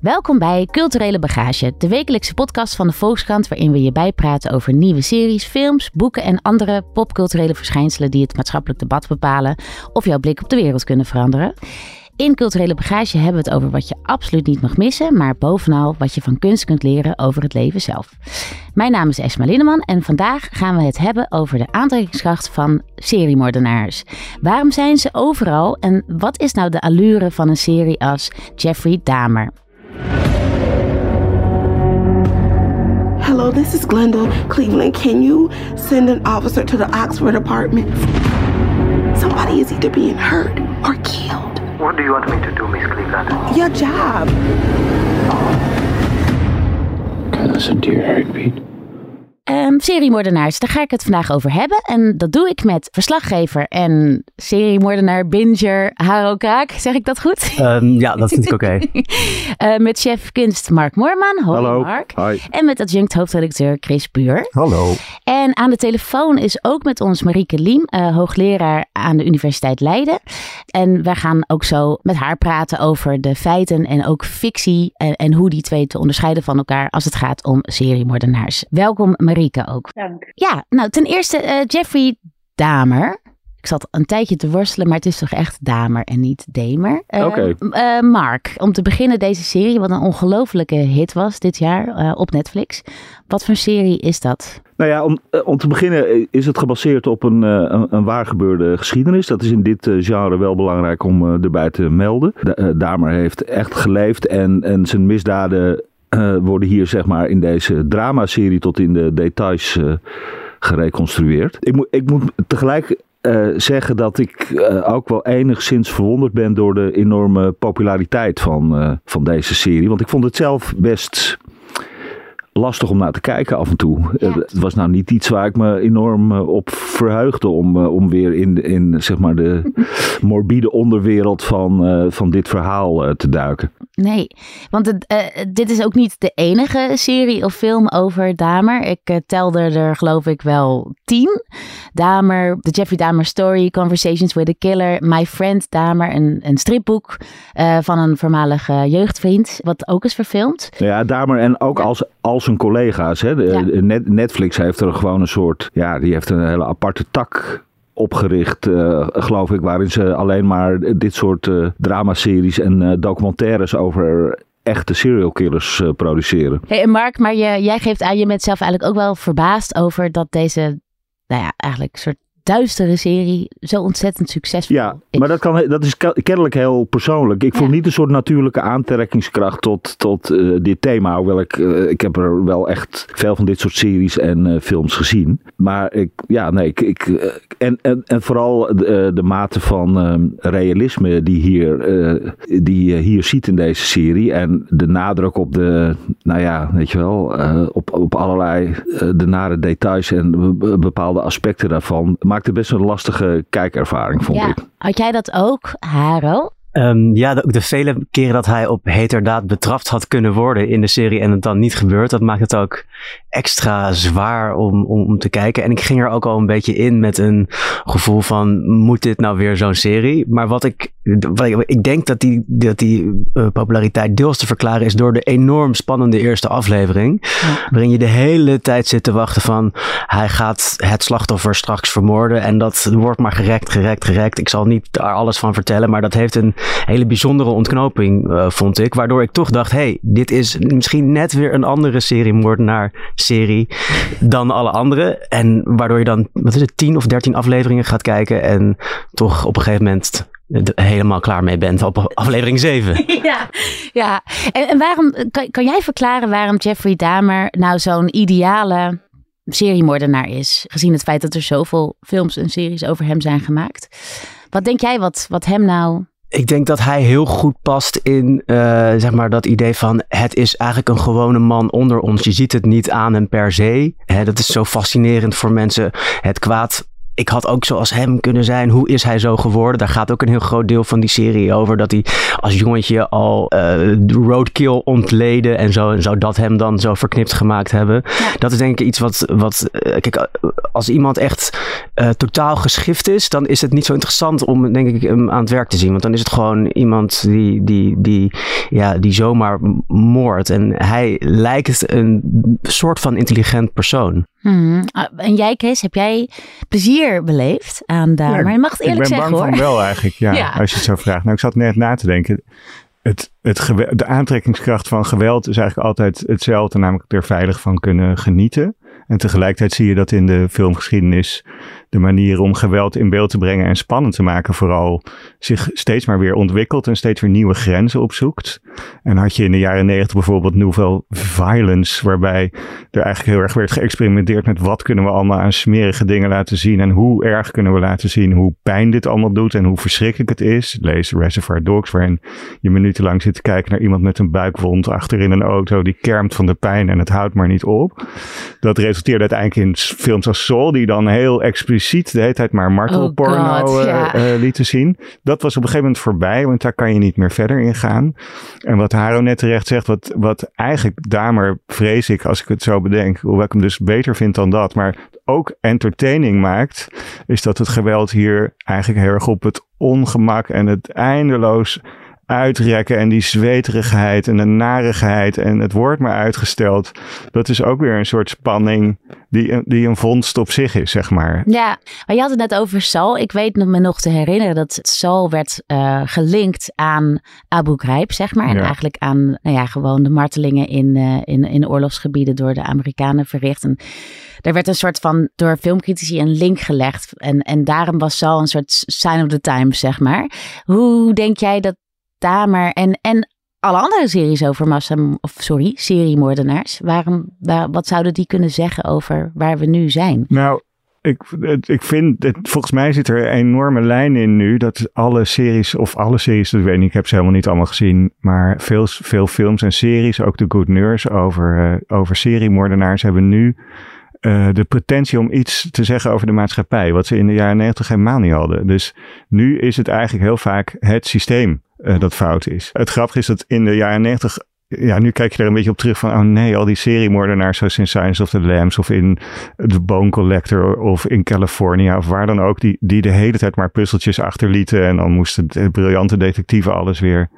Welkom bij Culturele Bagage, de wekelijkse podcast van de Volkskrant waarin we je bijpraten over nieuwe series, films, boeken en andere popculturele verschijnselen die het maatschappelijk debat bepalen of jouw blik op de wereld kunnen veranderen. In Culturele Bagage hebben we het over wat je absoluut niet mag missen, maar bovenal wat je van kunst kunt leren over het leven zelf. Mijn naam is Esma Linneman en vandaag gaan we het hebben over de aantrekkingskracht van seriemoordenaars. Waarom zijn ze overal en wat is nou de allure van een serie als Jeffrey Dahmer? Hello, this is Glenda Cleveland. Can you send an officer to the Oxford apartment? Somebody is either being hurt or killed. What do you want me to do, Miss Cleveland? Your job. Can I listen to your heartbeat? Um, seriemoordenaars, daar ga ik het vandaag over hebben. En dat doe ik met verslaggever en seriemoordenaar, binger, Haro Kraak. Zeg ik dat goed? Um, ja, dat vind ik oké. uh, met chef kunst Mark Moorman. Hoi Hallo. Mark. Hi. En met adjunct hoofdredacteur Chris Buur. Hallo. En aan de telefoon is ook met ons Marieke Liem, uh, hoogleraar aan de Universiteit Leiden. En wij gaan ook zo met haar praten over de feiten en ook fictie en, en hoe die twee te onderscheiden van elkaar als het gaat om seriemoordenaars. Welkom Marieke ook. Dank. Ja, nou ten eerste uh, Jeffrey Dahmer. Ik zat een tijdje te worstelen, maar het is toch echt Damer en niet Demer. Uh, Oké. Okay. Uh, Mark, om te beginnen deze serie, wat een ongelofelijke hit was dit jaar uh, op Netflix. Wat voor serie is dat? Nou ja, om, om te beginnen is het gebaseerd op een, een, een waargebeurde geschiedenis. Dat is in dit genre wel belangrijk om erbij te melden. Damer heeft echt geleefd en, en zijn misdaden worden hier zeg maar in deze dramaserie tot in de details gereconstrueerd. Ik, moet, ik moet tegelijk uh, zeggen dat ik ook wel enigszins verwonderd ben door de enorme populariteit van, van deze serie. Want ik vond het zelf best lastig om naar te kijken af en toe. Ja. Het was nou niet iets waar ik me enorm op verheugde om, om weer in, in zeg maar de morbide onderwereld van, van dit verhaal te duiken. Nee, want het, uh, dit is ook niet de enige serie of film over Dahmer. Ik uh, telde er geloof ik wel tien. Dahmer, The Jeffrey Dahmer Story, Conversations with a Killer, My Friend Dahmer, een, een stripboek uh, van een voormalige jeugdvriend, wat ook is verfilmd. Ja, Dahmer en ook ja. als, als zijn collega's. Hè. De, ja. Net, Netflix heeft er gewoon een soort, ja, die heeft een hele aparte tak opgericht, uh, geloof ik, waarin ze alleen maar dit soort uh, dramaseries en uh, documentaires over echte serial killers produceren. Hey, Mark, maar je, jij geeft aan, je bent zelf eigenlijk ook wel verbaasd over dat deze, nou ja, eigenlijk soort duistere serie zo ontzettend succesvol ja, is. maar dat, kan, dat is kennelijk heel persoonlijk. Ik voel niet een soort natuurlijke aantrekkingskracht tot, tot uh, dit thema. Hoewel ik, uh, ik heb er wel echt veel van dit soort series en uh, films gezien. Maar ik, ja, nee, ik, ik, en, en, en vooral de, de mate van realisme die, hier, die je hier ziet in deze serie. En de nadruk op de, nou ja, weet je wel, op, op allerlei de nare details en bepaalde aspecten daarvan maakte best een lastige kijkervaring, vond ja. ik. Had jij dat ook, Haro? Um, ja, de, de, vele keren dat hij op heterdaad betrapt had kunnen worden in de serie en het dan niet gebeurt, dat maakt het ook extra zwaar om, om, om te kijken. En ik ging er ook al een beetje in met een gevoel van, moet dit nou weer zo'n serie? Maar wat ik, wat ik, ik denk dat die, dat die uh, populariteit deels te verklaren is door de enorm spannende eerste aflevering, ja. waarin je de hele tijd zit te wachten van, hij gaat het slachtoffer straks vermoorden en dat wordt maar gerekt, gerekt, gerekt. Ik zal niet daar alles van vertellen, maar dat heeft een hele bijzondere ontknoping, uh, vond ik. Waardoor ik toch dacht, hey, dit is misschien net weer een andere serie moordenaar serie dan alle andere. En waardoor je dan, wat is het, 10 of 13 afleveringen gaat kijken en toch op een gegeven moment helemaal klaar mee bent op aflevering 7. Ja, ja. En, en waarom, kan, kan jij verklaren waarom Jeffrey Dahmer nou zo'n ideale seriemoordenaar is? Gezien het feit dat er zoveel films en series over hem zijn gemaakt. Wat denk jij wat, wat hem nou ik denk dat hij heel goed past in uh, zeg maar dat idee van het is eigenlijk een gewone man onder ons. Je ziet het niet aan hem per se. Hè, dat is zo fascinerend voor mensen. Het kwaad ik had ook zoals hem kunnen zijn. Hoe is hij zo geworden? Daar gaat ook een heel groot deel van die serie over. Dat hij als jongetje al uh, roadkill ontleden en zo. En zou dat hem dan zo verknipt gemaakt hebben. Dat is denk ik iets wat, wat kijk, als iemand echt uh, totaal geschift is, dan is het niet zo interessant om denk ik hem aan het werk te zien. Want dan is het gewoon iemand die, die, die, ja, die zomaar moordt. En hij lijkt een soort van intelligent persoon. Hmm. En jij, Kees, heb jij plezier beleefd aan daar? Ja, maar je mag het eerlijk zeggen hoor. Ik ben bang van wel eigenlijk, ja, ja, als je het zo vraagt. Nou, ik zat net na te denken. Het, het de aantrekkingskracht van geweld is eigenlijk altijd hetzelfde, namelijk er veilig van kunnen genieten. En tegelijkertijd zie je dat in de filmgeschiedenis de manier om geweld in beeld te brengen en spannend te maken vooral zich steeds maar weer ontwikkelt en steeds weer nieuwe grenzen opzoekt. En had je in de jaren negentig bijvoorbeeld Nouvelle Violence, waarbij er eigenlijk heel erg werd geëxperimenteerd met wat kunnen we allemaal aan smerige dingen laten zien en hoe erg kunnen we laten zien hoe pijn dit allemaal doet en hoe verschrikkelijk het is. Lees Reservoir Dogs, waarin je minutenlang zit te kijken naar iemand met een buikwond achter in een auto die kermt van de pijn en het houdt maar niet op. Dat resulteerde uiteindelijk in films als Soul, die dan heel expliciet de hele tijd maar martelporno oh uh, lieten zien. Dat was op een gegeven moment voorbij, want daar kan je niet meer verder in gaan. En wat Haro net terecht zegt, wat, wat eigenlijk Damer, vrees ik, als ik het zo bedenk, hoewel ik hem dus beter vind dan dat, maar ook entertaining maakt, is dat het geweld hier eigenlijk heel erg op het ongemak en het eindeloos uitrekken en die zweterigheid en de narigheid en het wordt maar uitgesteld. Dat is ook weer een soort spanning die, die een vondst op zich is, zeg maar. Ja, maar je had het net over Sal. Ik weet me nog te herinneren dat Sal werd uh, gelinkt aan Abu Ghraib, zeg maar. En eigenlijk aan nou ja, gewoon de martelingen in, uh, in, in oorlogsgebieden door de Amerikanen verricht. En er werd een soort van door filmcritici een link gelegd. En, en daarom was Sal een soort sign of the times, zeg maar. Hoe denk jij dat En, en alle andere series over massa, of sorry, seriemoordenaars. Waarom, waar, wat zouden die kunnen zeggen over waar we nu zijn? Nou, ik, ik vind, het, volgens mij zit er een enorme lijn in nu dat alle series, of alle series, dat weet ik heb ze helemaal niet allemaal gezien, maar veel, veel films en series, ook de Good Nurse over, uh, over seriemoordenaars, hebben nu uh, de potentie om iets te zeggen over de maatschappij, wat ze in de jaren negentig helemaal niet hadden. Dus nu is het eigenlijk heel vaak het systeem dat fout is. Het grappige is dat in de jaren 90 ja, nu kijk je er een beetje op terug van, oh nee, al die seriemoordenaars zoals in Science of the Lambs of in The Bone Collector of in California of waar dan ook, die, die de hele tijd maar puzzeltjes achterlieten en dan moesten de briljante detectieven alles weer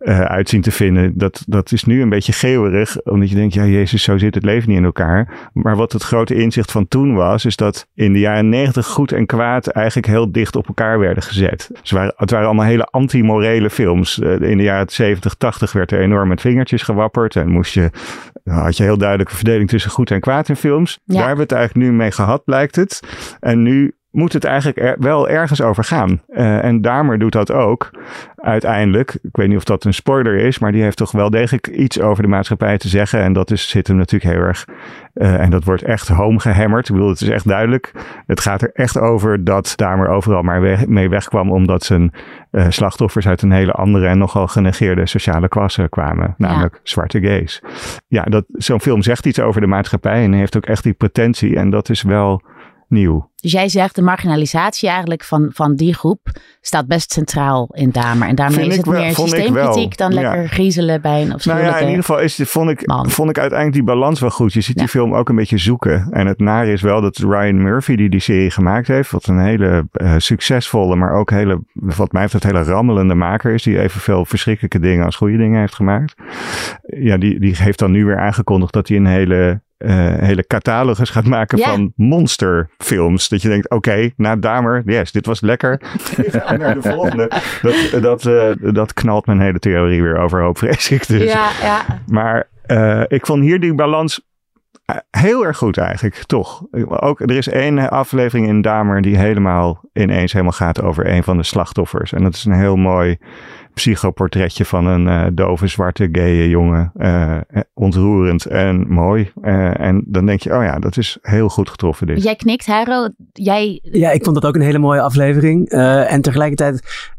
uh, uitzien te vinden. Dat, dat is nu een beetje geeuwerig, omdat je denkt, ja jezus, zo zit het leven niet in elkaar. Maar wat het grote inzicht van toen was, is dat in de jaren negentig goed en kwaad eigenlijk heel dicht op elkaar werden gezet. Ze waren, het waren allemaal hele anti-morele films. Uh, in de jaren 70, 80 werd er enorm met vingers gewapperd. En moest je, had je heel duidelijke verdeling tussen goed en kwaad in films. Daar hebben we het eigenlijk nu mee gehad, blijkt het. En nu moet het eigenlijk wel ergens over gaan. Uh, en Damer doet dat ook uiteindelijk. Ik weet niet of dat een spoiler is, maar die heeft toch wel degelijk iets over de maatschappij te zeggen. En dat is, zit hem natuurlijk heel erg. Uh, en dat wordt echt home gehammerd. Ik bedoel, het is echt duidelijk. Het gaat er echt over dat Damer overal maar weg, mee wegkwam, omdat zijn uh, slachtoffers uit een hele andere en nogal genegeerde sociale klasse kwamen. Namelijk zwarte gays. Ja, dat, zo'n film zegt iets over de maatschappij en heeft ook echt die potentie. En dat is wel nieuw. Dus jij zegt de marginalisatie eigenlijk van, van die groep staat best centraal in Damer. En daarmee is het meer systeemkritiek dan lekker griezelen bij een afschuwelijke Nou ja, in ieder geval is, vond, ik, vond ik uiteindelijk die balans wel goed. Je ziet die film ook een beetje zoeken. En het nare is wel dat Ryan Murphy die die serie gemaakt heeft, wat een hele uh, succesvolle, maar ook hele, wat mij betreft, hele rammelende maker is, die evenveel verschrikkelijke dingen als goede dingen heeft gemaakt. Ja, die, die heeft dan nu weer aangekondigd dat hij een hele uh, hele catalogus gaat maken van monsterfilms. Dat je denkt, oké, na Damer, yes, dit was lekker. naar de volgende. Dat, dat, uh, dat knalt mijn hele theorie weer overhoop, vrees ik. Dus. Ja, ja. Maar uh, ik vond hier die balans heel erg goed eigenlijk, toch. Ook, er is één aflevering in Damer die helemaal ineens helemaal gaat over een van de slachtoffers. En dat is een heel mooi psychoportretje van een uh, dove, zwarte, gaye jongen. Uh, ontroerend en mooi. Uh, en dan denk je, oh ja, dat is heel goed getroffen dit. Jij knikt, Haro. Jij... Ja, ik vond dat ook een hele mooie aflevering. en tegelijkertijd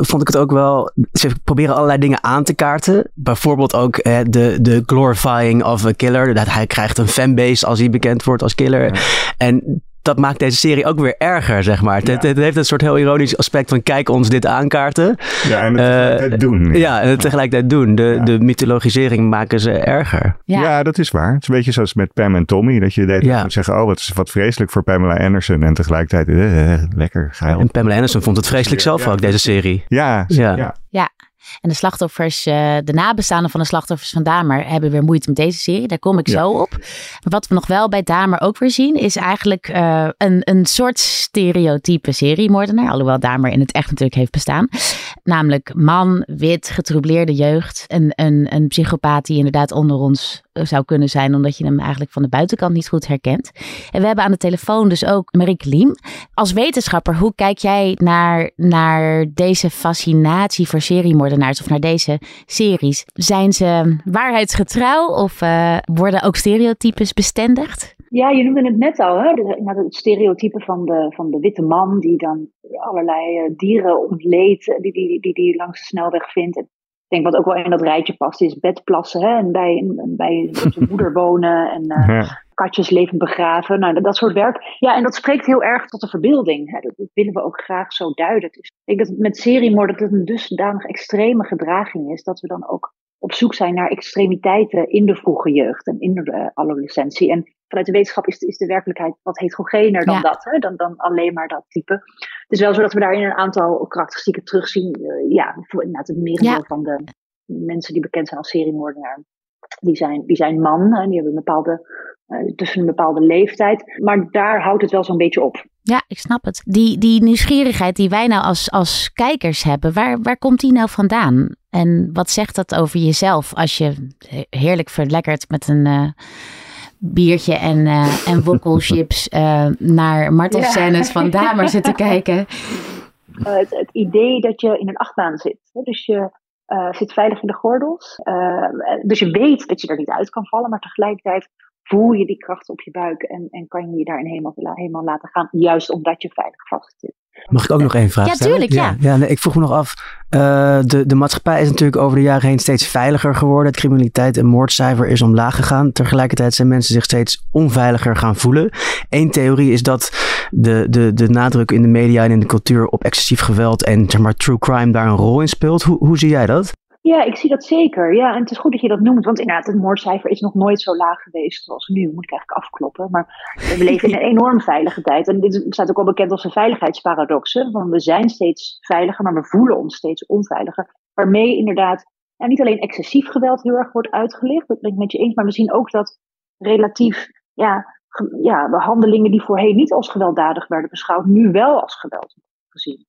vond ik het ook wel. Ze proberen allerlei dingen aan te kaarten. Bijvoorbeeld ook uh, de, de glorifying of a killer. Dat hij krijgt een fanbase als hij bekend wordt als killer. En dat maakt deze serie ook weer erger, zeg maar. Het, het- het heeft een soort heel ironisch aspect van kijk ons dit aankaarten. Ja, en het Eh, tegelijkertijd doen. Ja, en het tegelijkertijd doen. De, de mythologisering maken ze erger. Ja. Ja. dat is waar. Het is een beetje zoals met Pam en Tommy. Dat je deed Ja. moet zeggen, oh, wat is wat vreselijk voor Pamela Anderson. En tegelijkertijd, eh, eh, lekker geil. En Pamela Anderson vond het vreselijk zelf ook, deze serie. Ja, Ja. ja. En de slachtoffers, eh, de nabestaanden van de slachtoffers van Damer hebben weer moeite met deze serie. Daar kom ik Ja. zo op. Wat we nog wel bij Damer ook weer zien, is eigenlijk eh, een, een soort stereotype seriemoordenaar. Alhoewel Damer in het echt natuurlijk heeft bestaan. Namelijk man, wit, getroubleerde jeugd. Een, een, een psychopaat die inderdaad onder ons zou kunnen zijn, omdat je hem eigenlijk van de buitenkant niet goed herkent. En we hebben aan de telefoon dus ook Marieke Liem. Als wetenschapper, hoe kijk jij naar, naar deze fascinatie voor seriemoordenaars of naar deze series? Zijn ze waarheidsgetrouw of eh, worden ook stereotypes bestendigd? Ja, je noemde het net al, hè? Nou, het stereotype van de, van de witte man die dan allerlei eh, dieren ontleedt, eh, die die, die die langs de snelweg vindt. Denk wat ook wel in dat rijtje past, is bedplassen hè? en bij, bij zijn moeder wonen en Ja. katjes levend begraven. Nou, dat, dat soort werk. Ja, en dat spreekt heel erg tot de verbeelding. Hè? Dat, dat willen we ook graag zo duiden. Dus ik denk dat met seriemoord dat het een dusdanig extreme gedraging is, dat we dan ook op zoek zijn naar extremiteiten in de vroege jeugd en in de eh, adolescentie. En vanuit de wetenschap is de, is de werkelijkheid wat heterogener dan Ja. dat, hè? Dan, dan alleen maar dat type. Het is wel zo dat we daarin een aantal karakteristieken terugzien. eh, ja, voor inderdaad het merendeel Ja. van de mensen die bekend zijn als seriemoordenaar, die zijn, die zijn man. En die hebben een bepaalde, eh, tussen een bepaalde leeftijd. Maar daar houdt het wel zo'n beetje op. Ja, ik snap het. Die, die nieuwsgierigheid die wij nou als, als kijkers hebben, waar, waar komt die nou vandaan? En wat zegt dat over jezelf als je heerlijk verlekkerd met een eh, biertje en, eh en wokkelchips eh, naar martelscènes van Damer zit te kijken? Het, het idee dat je in een achtbaan zit. Hè? Dus je eh, zit veilig in de gordels. Eh, dus je weet dat je er niet uit kan vallen, maar tegelijkertijd voel je die kracht op je buik en, en kan je je daarin helemaal, helemaal laten gaan. Juist omdat je veilig vast zit. Mag ik ook nog één vraag Ja, stellen? tuurlijk, ja. ja nee, ik vroeg me nog af. eh, de, de maatschappij is natuurlijk over de jaren heen steeds veiliger geworden. Het criminaliteit en moordcijfer is omlaag gegaan. Tegelijkertijd zijn mensen zich steeds onveiliger gaan voelen. Eén theorie is dat de, de, de nadruk in de media en in de cultuur op excessief geweld en zeg maar, true crime daar een rol in speelt. Hoe, hoe zie jij dat? Ja, ik zie dat zeker. Ja, en het is goed dat je dat noemt, want inderdaad, het moordcijfer is nog nooit zo laag geweest zoals nu. Moet ik eigenlijk afkloppen. Maar we leven in een enorm veilige tijd. En dit staat ook al bekend als een veiligheidsparadox. hè, Want we zijn steeds veiliger, maar we voelen ons steeds onveiliger. Waarmee inderdaad ja, niet alleen excessief geweld heel erg wordt uitgelicht, dat ben ik met je eens, maar we zien ook dat relatief ja, ja, handelingen die voorheen niet als gewelddadig werden beschouwd, nu wel als geweld gezien.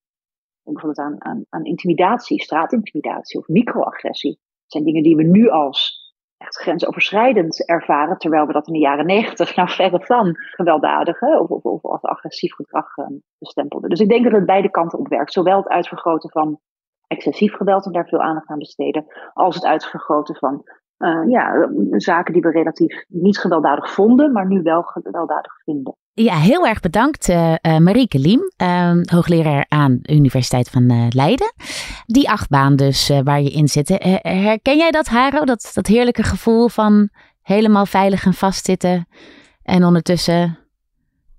Bijvoorbeeld aan, aan, aan intimidatie, straatintimidatie of microagressie. Dat zijn dingen die we nu als echt grensoverschrijdend ervaren, terwijl we dat in de jaren negentig nou verre van gewelddadig hè, of, of, of als agressief gedrag eh, bestempelden. Dus ik denk dat het beide kanten op werkt. Zowel het uitvergroten van excessief geweld en daar veel aandacht aan besteden, als het uitvergroten van eh, ja, zaken die we relatief niet gewelddadig vonden, maar nu wel gewelddadig vinden. Ja, heel erg bedankt eh eh, Marieke Liem, eh, hoogleraar aan de Universiteit van eh, Leiden. Die achtbaan dus waar je in zit. Herken jij dat, Haro? Dat, dat heerlijke gevoel van helemaal veilig en vastzitten en ondertussen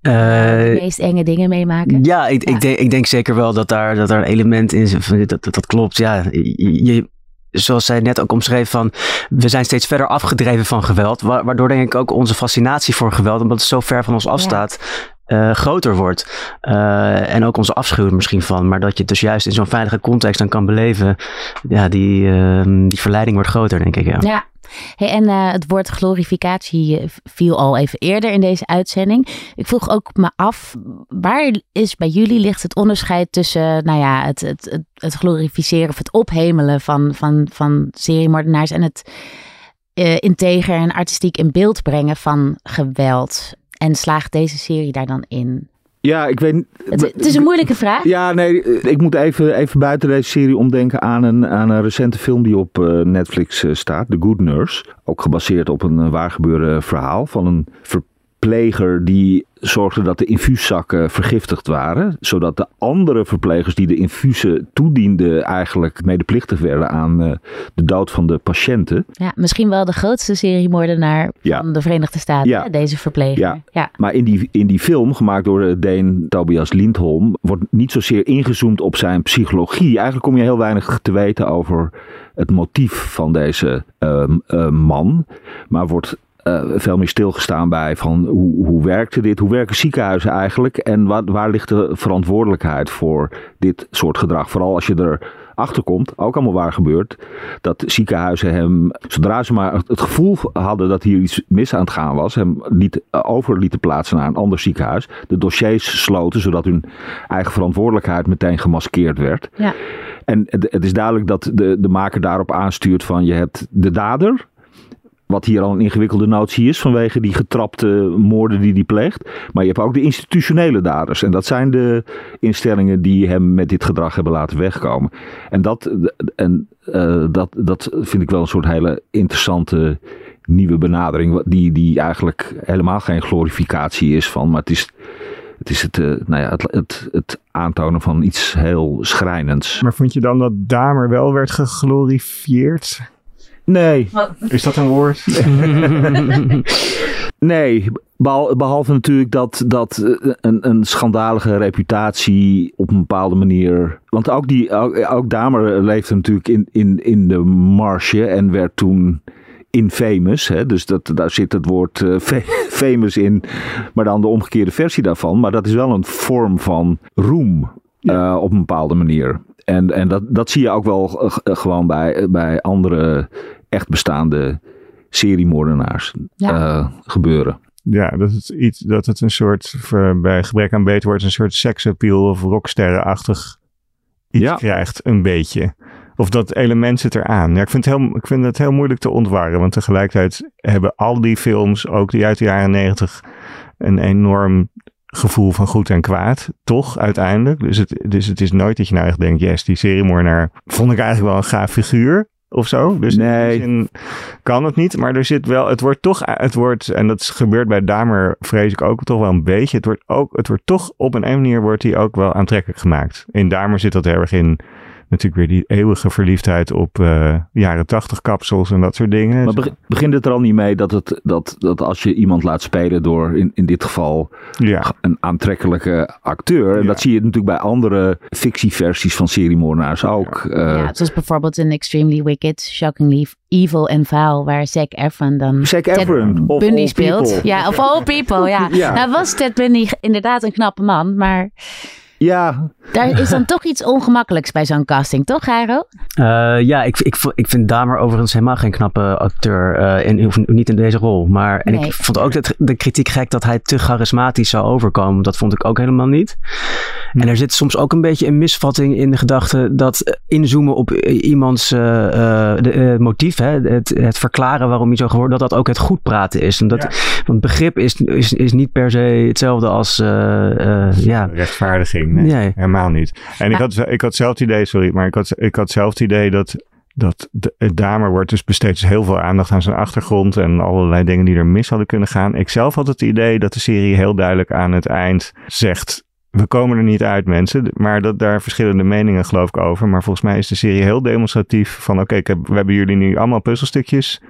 de meest enge dingen meemaken? Ja, ik, Ja. Ik, denk, ik denk zeker wel dat daar, dat daar een element in zit. Dat, dat, dat klopt, ja. Je- zoals zij net ook omschreef van... We zijn steeds verder afgedreven van geweld. wa- Waardoor denk ik ook onze fascinatie voor geweld... omdat het zo ver van ons afstaat... eh, groter wordt. Eh, en ook onze afschuw er misschien van. Maar dat je het dus juist in zo'n veilige context dan kan beleven. Ja, die, ehm, die verleiding wordt groter, denk ik. Ja. Ja. Hey, en eh, het woord glorificatie eh, viel al even eerder in deze uitzending. Ik vroeg ook me af, waar is bij jullie ligt het onderscheid tussen nou ja, het, het, het, glorificeren of het ophemelen van, van, van seriemoordenaars en het eh, integer en artistiek in beeld brengen van geweld? En slaagt deze serie daar dan in? Ja, ik weet Het, het is een moeilijke vraag. Ja, nee, ik moet even, even buiten deze serie omdenken aan een, aan een recente film die op eh, Netflix eh, staat, The Good Nurse. Ook gebaseerd op een eh, waargebeurde verhaal van een verpleger die zorgde dat de infuuszakken vergiftigd waren. Zodat de andere verplegers die de infusen toedienden eigenlijk medeplichtig werden aan uh, de dood van de patiënten. Ja, misschien wel de grootste seriemoordenaar Ja. van de Verenigde Staten, Ja. hè, deze verpleger. Ja. ja. Maar in die, in die film, gemaakt door de Deen Tobias Lindholm, wordt niet zozeer ingezoomd op zijn psychologie. Eigenlijk kom je heel weinig te weten over het motief van deze ehm, eh, man. Maar wordt eh, veel meer stilgestaan bij van hoe, hoe werkte dit? Hoe werken ziekenhuizen eigenlijk? En waar, waar ligt de verantwoordelijkheid voor dit soort gedrag? Vooral als je er achter komt, ook allemaal waar gebeurt, dat ziekenhuizen hem, zodra ze maar het gevoel hadden dat hier iets mis aan het gaan was, hem liet, over lieten plaatsen naar een ander ziekenhuis, de dossiers sloten, zodat hun eigen verantwoordelijkheid meteen gemaskeerd werd. Ja. En het, het is duidelijk dat de, de maker daarop aanstuurt van je hebt de dader, wat hier al een ingewikkelde notie is vanwege die getrapte moorden die hij pleegt. Maar je hebt ook de institutionele daders. En dat zijn de instellingen die hem met dit gedrag hebben laten wegkomen. En dat, en, uh, dat, dat vind ik wel een soort hele interessante nieuwe benadering. Die, die eigenlijk helemaal geen glorificatie is van. Maar het is het, is het, uh, nou ja, het, het, het, aantonen van iets heel schrijnends. Maar vond je dan dat Damer wel werd geglorifieerd? Nee. Is dat een woord? nee, behalve natuurlijk dat, dat een, een schandalige reputatie op een bepaalde manier. Want ook, die, ook, ook Damer leefde natuurlijk in, in, in de marge en werd toen infamous. Hè? Dus dat, daar zit het woord uh, famous in, maar dan de omgekeerde versie daarvan. Maar dat is wel een vorm van roem ja. uh, op een bepaalde manier. En, en dat, dat zie je ook wel uh, gewoon bij, bij andere echt bestaande seriemoordenaars ja. gebeuren. Ja, dat het, iets, dat het een soort, bij gebrek aan beter woord, een soort seksappeal of rocksterrenachtig iets ja. krijgt, een beetje. Of dat element zit eraan. Ja, ik, vind het heel, ik vind het heel moeilijk te ontwarren. Want tegelijkertijd hebben al die films, ook die uit de jaren negentig, een enorm gevoel van goed en kwaad. Toch, uiteindelijk. Dus het, dus het is nooit dat je nou echt denkt, yes, die seriemoordenaar vond ik eigenlijk wel een gaaf figuur. Of zo. Dus nee. in kan het niet. Maar er zit wel, het wordt toch, het wordt, en dat gebeurt bij Damer vrees ik ook toch wel een beetje. Het wordt ook, het wordt toch op een, een manier wordt hij ook wel aantrekkelijk gemaakt. In Damer zit dat heel erg in natuurlijk weer die eeuwige verliefdheid op uh, jaren tachtig kapsels en dat soort dingen. Maar be begint het er al niet mee dat, het, dat, dat als je iemand laat spelen door in, in dit geval ja. een aantrekkelijke acteur. En Ja. dat zie je natuurlijk bij andere fictieversies van seriemoordenaars ook. eh, ja, zoals bijvoorbeeld in Extremely Wicked, Shockingly Evil en Vaal, waar Zac Efron dan Zac Efron, of Bundy all speelt. people. Ja, of all people, ja. Ja. Nou was Ted Bundy inderdaad een knappe man, maar ja, daar is dan toch iets ongemakkelijks bij zo'n casting, toch Jairo? Uh, ja, ik, ik, ik vind Damer overigens helemaal geen knappe acteur. Uh, in, of niet in deze rol. Maar, en Nee. ik vond ook de, de kritiek gek dat hij te charismatisch zou overkomen. Dat vond ik ook helemaal niet. En er zit soms ook een beetje een misvatting in de gedachte dat eh, inzoomen op eh, iemands eh, eh, de, eh, motief, hè, het, het verklaren waarom hij zo geworden, dat dat ook het goed praten is. En dat, Want begrip is, is, is niet per se hetzelfde als eh, eh, ja. Rechtvaardiging, nee, Nee. helemaal niet. En ik had, ik had zelf het idee, sorry, maar ik had, ik had zelf het idee dat, dat de, het Damer wordt dus besteed dus heel veel aandacht aan zijn achtergrond en allerlei dingen die er mis hadden kunnen gaan. Ik zelf had het idee dat de serie heel duidelijk aan het eind zegt, we komen er niet uit mensen, maar dat daar verschillende meningen geloof ik over. Maar volgens mij is de serie heel demonstratief van oké, ik heb- we hebben jullie nu allemaal puzzelstukjes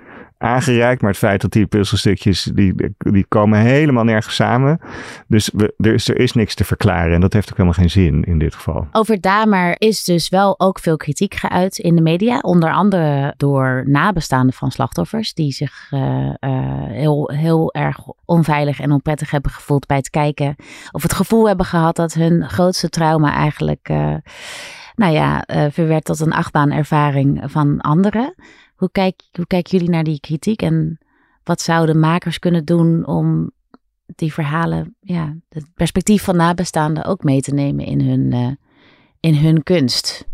aangereikt, maar het feit dat die puzzelstukjes, die, die komen helemaal nergens samen. Dus we, er, is, er is niks te verklaren en dat heeft ook helemaal geen zin in dit geval. Over Damer is dus wel ook veel kritiek geuit in de media. Onder andere door nabestaanden van slachtoffers. Die zich eh, eh, heel, heel erg onveilig en onprettig hebben gevoeld bij het kijken. Of het gevoel hebben gehad dat hun grootste trauma eigenlijk... eh, nou ja, verwerkt tot een achtbaanervaring van anderen. Hoe, kijk, hoe kijken jullie naar die kritiek? En wat zouden makers kunnen doen om die verhalen, ja, het perspectief van nabestaanden ook mee te nemen in hun, eh, in hun kunst?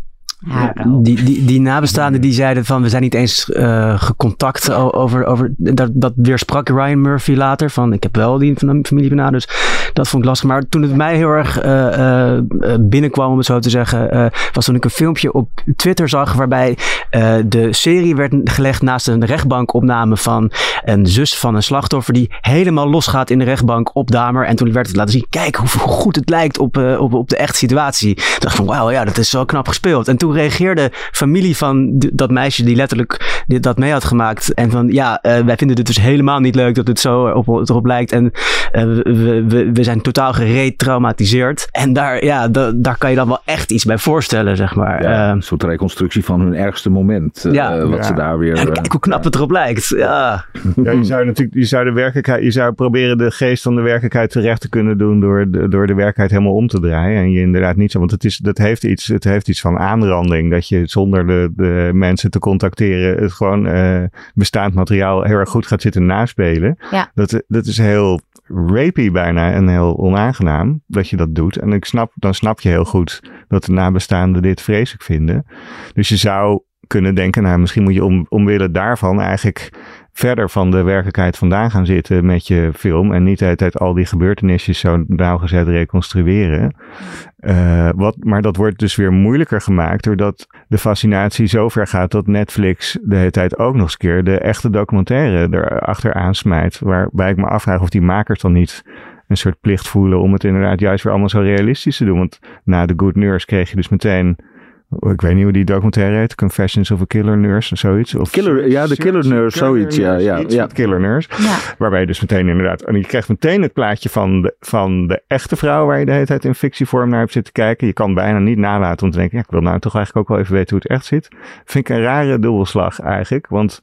Die, die, die nabestaanden die zeiden van we zijn niet eens eh, gecontact over, over dat, dat weersprak Ryan Murphy later van ik heb wel die familie benaderd. Dus dat vond ik lastig. Maar toen het mij heel erg eh, eh, binnenkwam om het zo te zeggen, eh, was toen ik een filmpje op Twitter zag waarbij eh, de serie werd gelegd naast een rechtbankopname van een zus van een slachtoffer die helemaal losgaat in de rechtbank op Damer. En toen werd het laten zien, kijk hoe, hoe goed het lijkt op, eh, op, op de echte situatie. Toen dacht ik van wauw, ja, dat is zo knap gespeeld. En toen reageerde familie van dat meisje die letterlijk dit, dat mee had gemaakt. En van ja, eh, wij vinden dit dus helemaal niet leuk dat het zo op, erop lijkt. En eh, we, we, we zijn totaal geretraumatiseerd. En daar, ja, da- daar kan je dan wel echt iets bij voorstellen, zeg maar. Ja, Eh, een soort reconstructie van hun ergste moment. eh, Ja. wat Ja. ze daar weer... en kijk hoe knap het erop lijkt. Ja. Ja, je zou natuurlijk, je zou de werkelijkheid, je zou proberen de geest van de werkelijkheid terecht te kunnen doen door de, door de werkelijkheid helemaal om te draaien. En je inderdaad niet zo, want het is, dat heeft iets, het heeft iets van Dat je zonder de, de mensen te contacteren het gewoon eh, bestaand materiaal heel erg goed gaat zitten naspelen. Ja. Dat, dat is heel rapey bijna en heel onaangenaam dat je dat doet. En ik snap, dan snap je heel goed dat de nabestaanden dit vreselijk vinden. Dus je zou kunnen denken, nou misschien moet je om, omwille daarvan eigenlijk verder van de werkelijkheid vandaan gaan zitten met je film. En niet de al die gebeurtenissen zo nauwgezet reconstrueren. Eh, wat, maar dat wordt dus weer moeilijker gemaakt doordat de fascinatie zo ver gaat dat Netflix de hele tijd ook nog eens keer de echte documentaire erachter aansmijt. Waarbij ik me afvraag of die makers dan niet een soort plicht voelen om het inderdaad juist weer allemaal zo realistisch te doen. Want na The Good Nurse kreeg je dus meteen ik weet niet hoe die documentaire heet. Confessions of a Killer Nurse of zoiets. Of Killer- ja, de Killer Nurse, zoiets, ja, ja, ja. Killer Nurse. Ja. Waarbij je dus meteen inderdaad... En je krijgt meteen het plaatje van de, van de echte vrouw... waar je de hele tijd in fictievorm naar hebt zitten kijken. Je kan bijna niet nalaten om te denken... Ja, ik wil nou toch eigenlijk ook wel even weten hoe het echt zit. Vind ik een rare dubbelslag eigenlijk. Want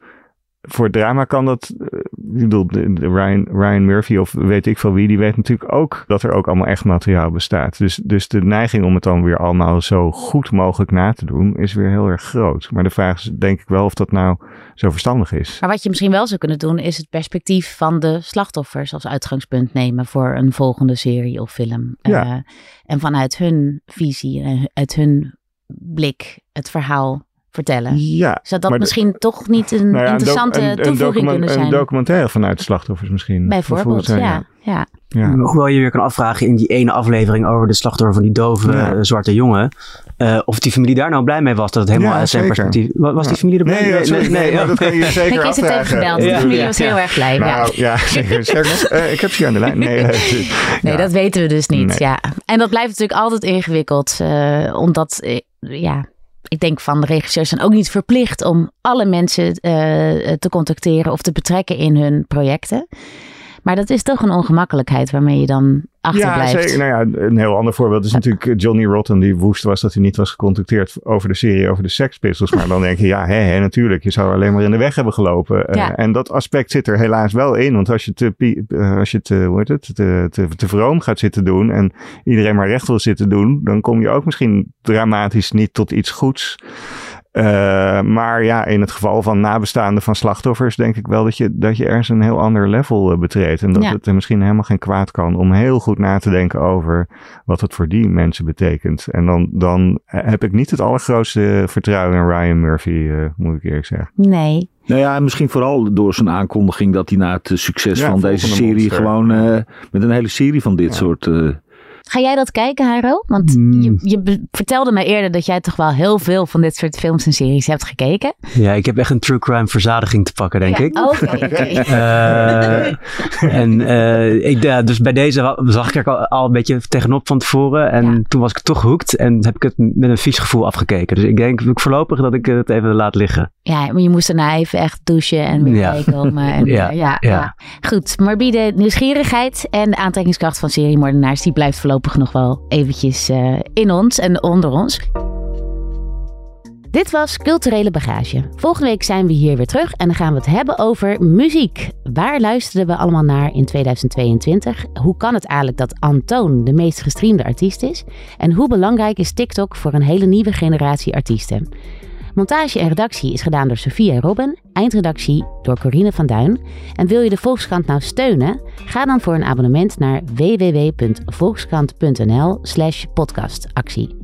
voor drama kan dat... eh, Ik bedoel, Ryan, Ryan Murphy of weet ik veel wie... die weet natuurlijk ook dat er ook allemaal echt materiaal bestaat. Dus, dus de neiging om het dan weer allemaal zo goed mogelijk na te doen... is weer heel erg groot. Maar de vraag is denk ik wel of dat nou zo verstandig is. Maar wat je misschien wel zou kunnen doen, is het perspectief van de slachtoffers als uitgangspunt nemen voor een volgende serie of film. Ja. Eh, en vanuit hun visie, en uit hun blik, het verhaal vertellen. Ja, Zou dat de- misschien toch niet een Nou ja, interessante een, een, een, toevoeging kunnen een zijn? documentaire vanuit slachtoffers misschien. Bijvoorbeeld, ja. ja. ja. Hoewel je weer kan afvragen in die ene aflevering over de slachtoffer van die dove Ja. eh, zwarte jongen. eh, of die familie daar nou blij mee was dat het helemaal Ja, uit zijn perspectief. wa- Was die familie er blij Nee, mee? nee, maar dat kan je zeker Ik even gebeld. Familie was ja. heel erg blij. ja. Nou, ja, eh, ik heb ze hier aan de lijn. Nee, Nee, ja. dat weten we dus niet. Nee. Ja. En dat blijft natuurlijk altijd ingewikkeld. eh, omdat, ja, ik denk van de regisseurs zijn ook niet verplicht om alle mensen eh, te contacteren of te betrekken in hun projecten. Maar dat is toch een ongemakkelijkheid waarmee je dan Ja, zeker. Nou ja, een heel ander voorbeeld is natuurlijk eh, Johnny Rotten die woest was dat hij niet was gecontacteerd over de serie over de Sex Pistols. Maar dan denk je, ja, hè, hè, natuurlijk, je zou alleen maar in de weg hebben gelopen. Eh, en dat aspect zit er helaas wel in, want als je te, eh, als je te, hoe heet het, te, te, te vroom gaat zitten doen en iedereen maar recht wil zitten doen, dan kom je ook misschien dramatisch niet tot iets goeds. Eh, maar ja, in het geval van nabestaanden van slachtoffers denk ik wel dat je, dat je ergens een heel ander level eh, betreedt. En dat Ja. het er misschien helemaal geen kwaad kan om heel goed na te denken over wat het voor die mensen betekent. En dan, dan heb ik niet het allergrootste vertrouwen in Ryan Murphy, eh, moet ik eerlijk zeggen. Nee. Nou ja, en misschien vooral door zijn aankondiging dat hij na het eh, succes Ja, van deze serie monster. gewoon eh, met een hele serie van dit Ja. soort. Eh, Ga jij dat kijken, Haro? Want Hmm. je, je be- vertelde me eerder dat jij toch wel heel veel van dit soort films en series hebt gekeken. Ja, ik heb echt een true crime verzadiging te pakken, denk Ja, ik. Oké, oké. Eh, en eh, ik, ja, dus bij deze zag ik er al, al een beetje tegenop van tevoren. En Ja. toen was ik toch hooked en heb ik het met een vies gevoel afgekeken. Dus ik denk ik voorlopig dat ik het even laat liggen. Ja, maar je moest daarna even echt douchen en weer Ja. bijkomen. En Ja, ja. Goed, morbide nieuwsgierigheid en de aantrekkingskracht van seriemoordenaars... die blijft voorlopig nog wel eventjes eh, in ons en onder ons. Dit was Culturele Bagage. Volgende week zijn we hier weer terug en dan gaan we het hebben over muziek. Waar luisterden we allemaal naar in 2022? Hoe kan het eigenlijk dat Antoon de meest gestreamde artiest is? En hoe belangrijk is TikTok voor een hele nieuwe generatie artiesten? Montage en redactie is gedaan door Sofia Robin, eindredactie door Corine van Duin. En wil je de Volkskrant nou steunen? Ga dan voor een abonnement naar www.volkskrant.nl/podcastactie.